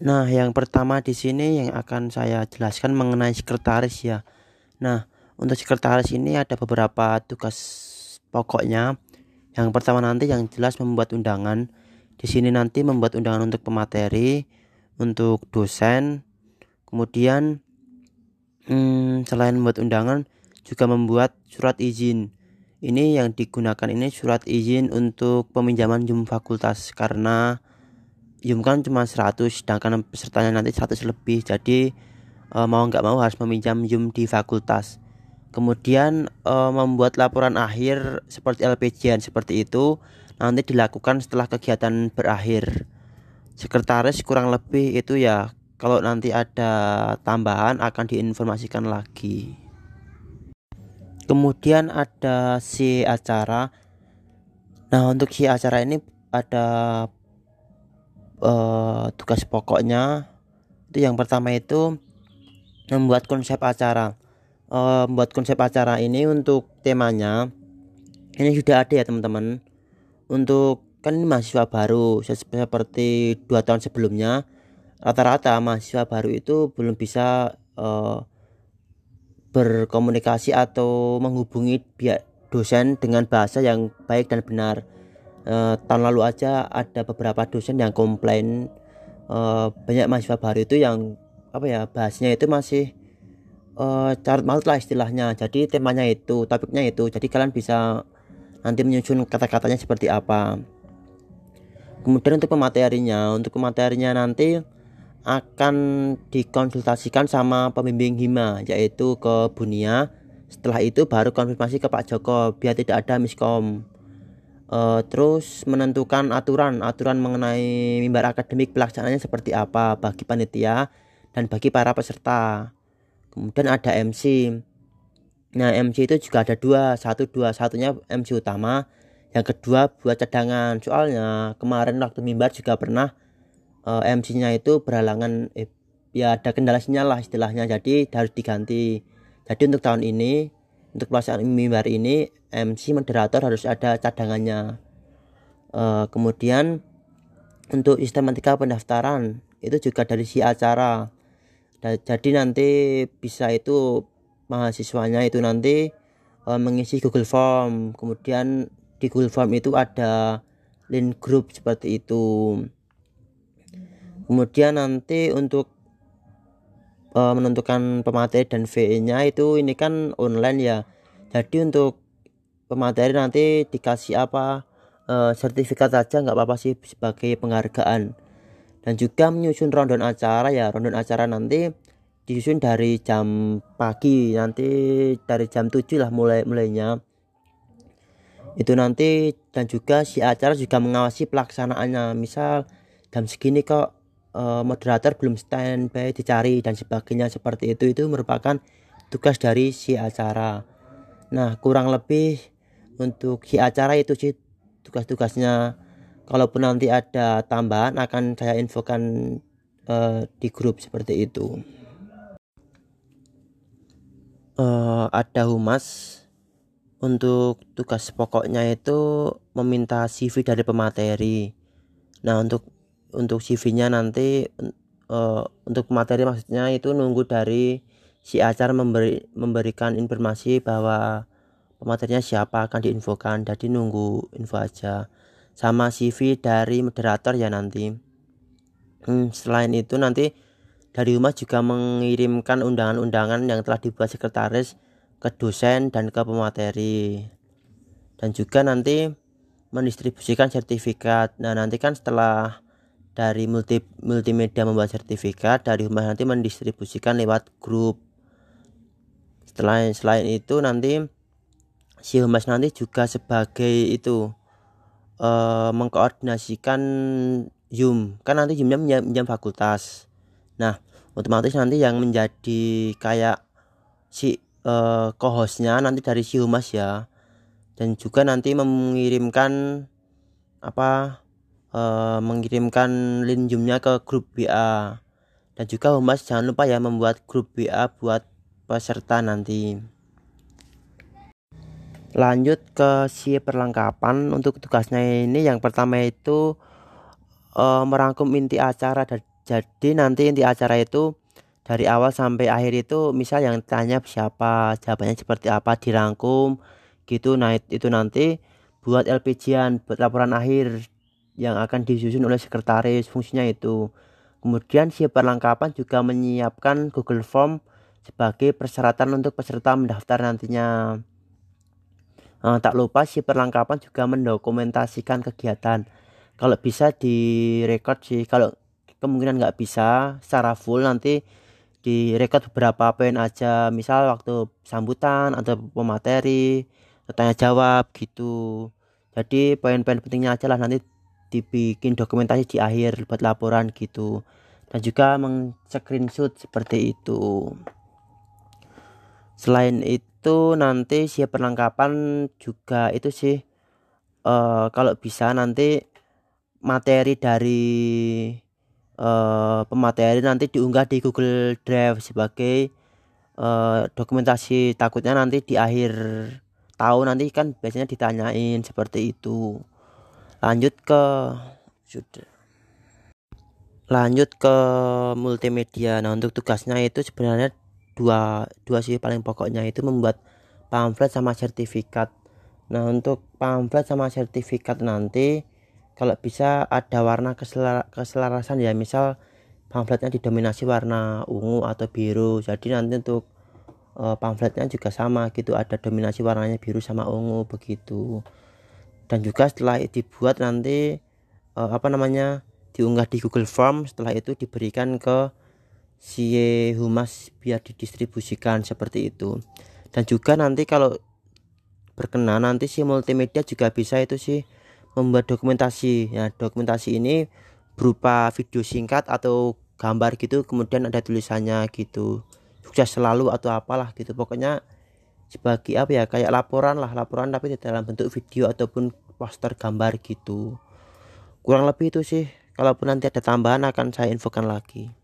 Nah, yang pertama di sini yang akan saya jelaskan mengenai sekretaris ya. Nah, untuk sekretaris ini ada beberapa tugas pokoknya. Yang pertama nanti yang jelas membuat undangan. Di sini nanti membuat undangan untuk pemateri, untuk dosen, kemudian hmm, selain membuat undangan juga membuat surat izin. Ini yang digunakan ini surat izin untuk peminjaman jum fakultas karena Yum kan cuma 100 sedangkan pesertanya nanti 100 lebih. Jadi e, mau nggak mau harus meminjam Yum di fakultas. Kemudian e, membuat laporan akhir seperti LPJN seperti itu nanti dilakukan setelah kegiatan berakhir. Sekretaris kurang lebih itu ya kalau nanti ada tambahan akan diinformasikan lagi. Kemudian ada si acara. Nah untuk si acara ini ada uh, tugas pokoknya. Itu yang pertama itu membuat konsep acara. Uh, membuat konsep acara ini untuk temanya ini sudah ada ya teman-teman. Untuk kan ini mahasiswa baru seperti dua tahun sebelumnya. Rata-rata mahasiswa baru itu belum bisa uh, berkomunikasi atau menghubungi pihak dosen dengan bahasa yang baik dan benar eh, tahun lalu aja ada beberapa dosen yang komplain eh, banyak mahasiswa baru itu yang apa ya bahasnya itu masih eh, carut marut lah istilahnya. Jadi temanya itu topiknya itu. Jadi kalian bisa nanti menyusun kata-katanya seperti apa. Kemudian untuk pematerinya untuk pematerinya nanti akan dikonsultasikan sama pembimbing hima yaitu ke Bunia. Setelah itu baru konfirmasi ke Pak Joko biar tidak ada miskom uh, terus menentukan aturan aturan mengenai mimbar akademik pelaksanaannya seperti apa bagi panitia dan bagi para peserta. Kemudian ada MC nah MC itu juga ada dua satu dua satunya MC utama yang kedua buat cadangan. Soalnya kemarin waktu mimbar juga pernah uh, eh, MC-nya itu berhalangan eh, ya ada kendala sinyal lah istilahnya jadi harus diganti. Jadi untuk tahun ini untuk pelaksanaan mimbar ini MC moderator harus ada cadangannya. Uh, kemudian untuk sistematika pendaftaran itu juga dari si acara. Jadi nanti bisa itu mahasiswanya itu nanti uh, mengisi Google Form. Kemudian di Google Form itu ada link grup seperti itu. Kemudian nanti untuk uh, menentukan pemateri dan VE nya itu ini kan online ya. Jadi untuk pemateri nanti dikasih apa uh, sertifikat saja nggak apa-apa sih sebagai penghargaan. Dan juga menyusun rondon acara ya. Rondon acara nanti disusun dari jam pagi nanti dari jam 7 lah mulai mulainya. Itu nanti dan juga si acara juga mengawasi pelaksanaannya. Misal jam segini kok uh, moderator belum standby dicari dan sebagainya seperti itu. Itu merupakan tugas dari si acara. Nah kurang lebih untuk si acara itu sih tugas-tugasnya. Kalaupun nanti ada tambahan akan saya infokan uh, di grup seperti itu. Uh, ada humas untuk tugas pokoknya itu meminta CV dari pemateri. Nah untuk untuk CV-nya nanti uh, untuk materi maksudnya itu nunggu dari si acara memberi memberikan informasi bahwa pematerinya siapa akan diinfokan. Jadi nunggu info aja. Sama CV dari moderator ya nanti. Hmm, selain itu nanti dari humas juga mengirimkan undangan-undangan yang telah dibuat sekretaris ke dosen dan ke pemateri. Dan juga nanti mendistribusikan sertifikat. Nah nanti kan setelah dari multi multimedia membuat sertifikat dari humas nanti mendistribusikan lewat grup. Selain selain itu nanti si humas nanti juga sebagai itu uh, mengkoordinasikan Zoom. Kan nanti Zoomnya menjam, fakultas. Nah otomatis nanti yang menjadi kayak si uh, co-hostnya nanti dari si humas ya. Dan juga nanti mengirimkan apa uh, mengirimkan link zoomnya ke grup WA dan juga humas jangan lupa ya membuat grup WA buat peserta nanti. Lanjut ke si perlengkapan untuk tugasnya ini. Yang pertama itu uh, merangkum inti acara. Jadi nanti inti acara itu dari awal sampai akhir itu misal yang tanya siapa jawabannya seperti apa dirangkum gitu. Nah itu nanti buat LPG-an buat laporan akhir yang akan disusun oleh sekretaris fungsinya itu. Kemudian si perlengkapan juga menyiapkan Google Form sebagai persyaratan untuk peserta mendaftar nantinya. Uh, tak lupa si perlengkapan juga mendokumentasikan kegiatan. Kalau bisa direkod sih kalau kemungkinan nggak bisa secara full nanti direkod beberapa poin aja. Misal waktu sambutan atau pemateri tanya jawab gitu. Jadi poin-poin pentingnya aja lah nanti dibikin dokumentasi di akhir buat laporan gitu. Dan juga meng-screenshot seperti itu. Selain itu nanti siap perlengkapan juga itu sih uh, kalau bisa nanti materi dari uh, pemateri nanti diunggah di Google Drive sebagai uh, dokumentasi. Takutnya nanti di akhir tahun nanti kan biasanya ditanyain seperti itu lanjut ke sudah. Lanjut ke multimedia. Nah untuk tugasnya itu sebenarnya dua dua sih paling pokoknya. Itu membuat pamflet sama sertifikat. Nah untuk pamflet sama sertifikat nanti kalau bisa ada warna keselarasan ya. Misal pamfletnya didominasi warna ungu atau biru. Jadi nanti untuk uh, pamfletnya juga sama gitu. Ada dominasi warnanya biru sama ungu begitu dan juga setelah dibuat nanti uh, apa namanya diunggah di Google Form. Setelah itu diberikan ke si humas biar didistribusikan seperti itu. Dan juga nanti kalau berkenan nanti si multimedia juga bisa itu sih membuat dokumentasi. Ya dokumentasi ini berupa video singkat atau gambar gitu kemudian ada tulisannya gitu. Sukses selalu atau apalah gitu. Pokoknya sebagai apa ya kayak laporan lah laporan tapi dalam bentuk video ataupun poster gambar gitu. Kurang lebih itu sih. Kalaupun nanti ada tambahan akan saya infokan lagi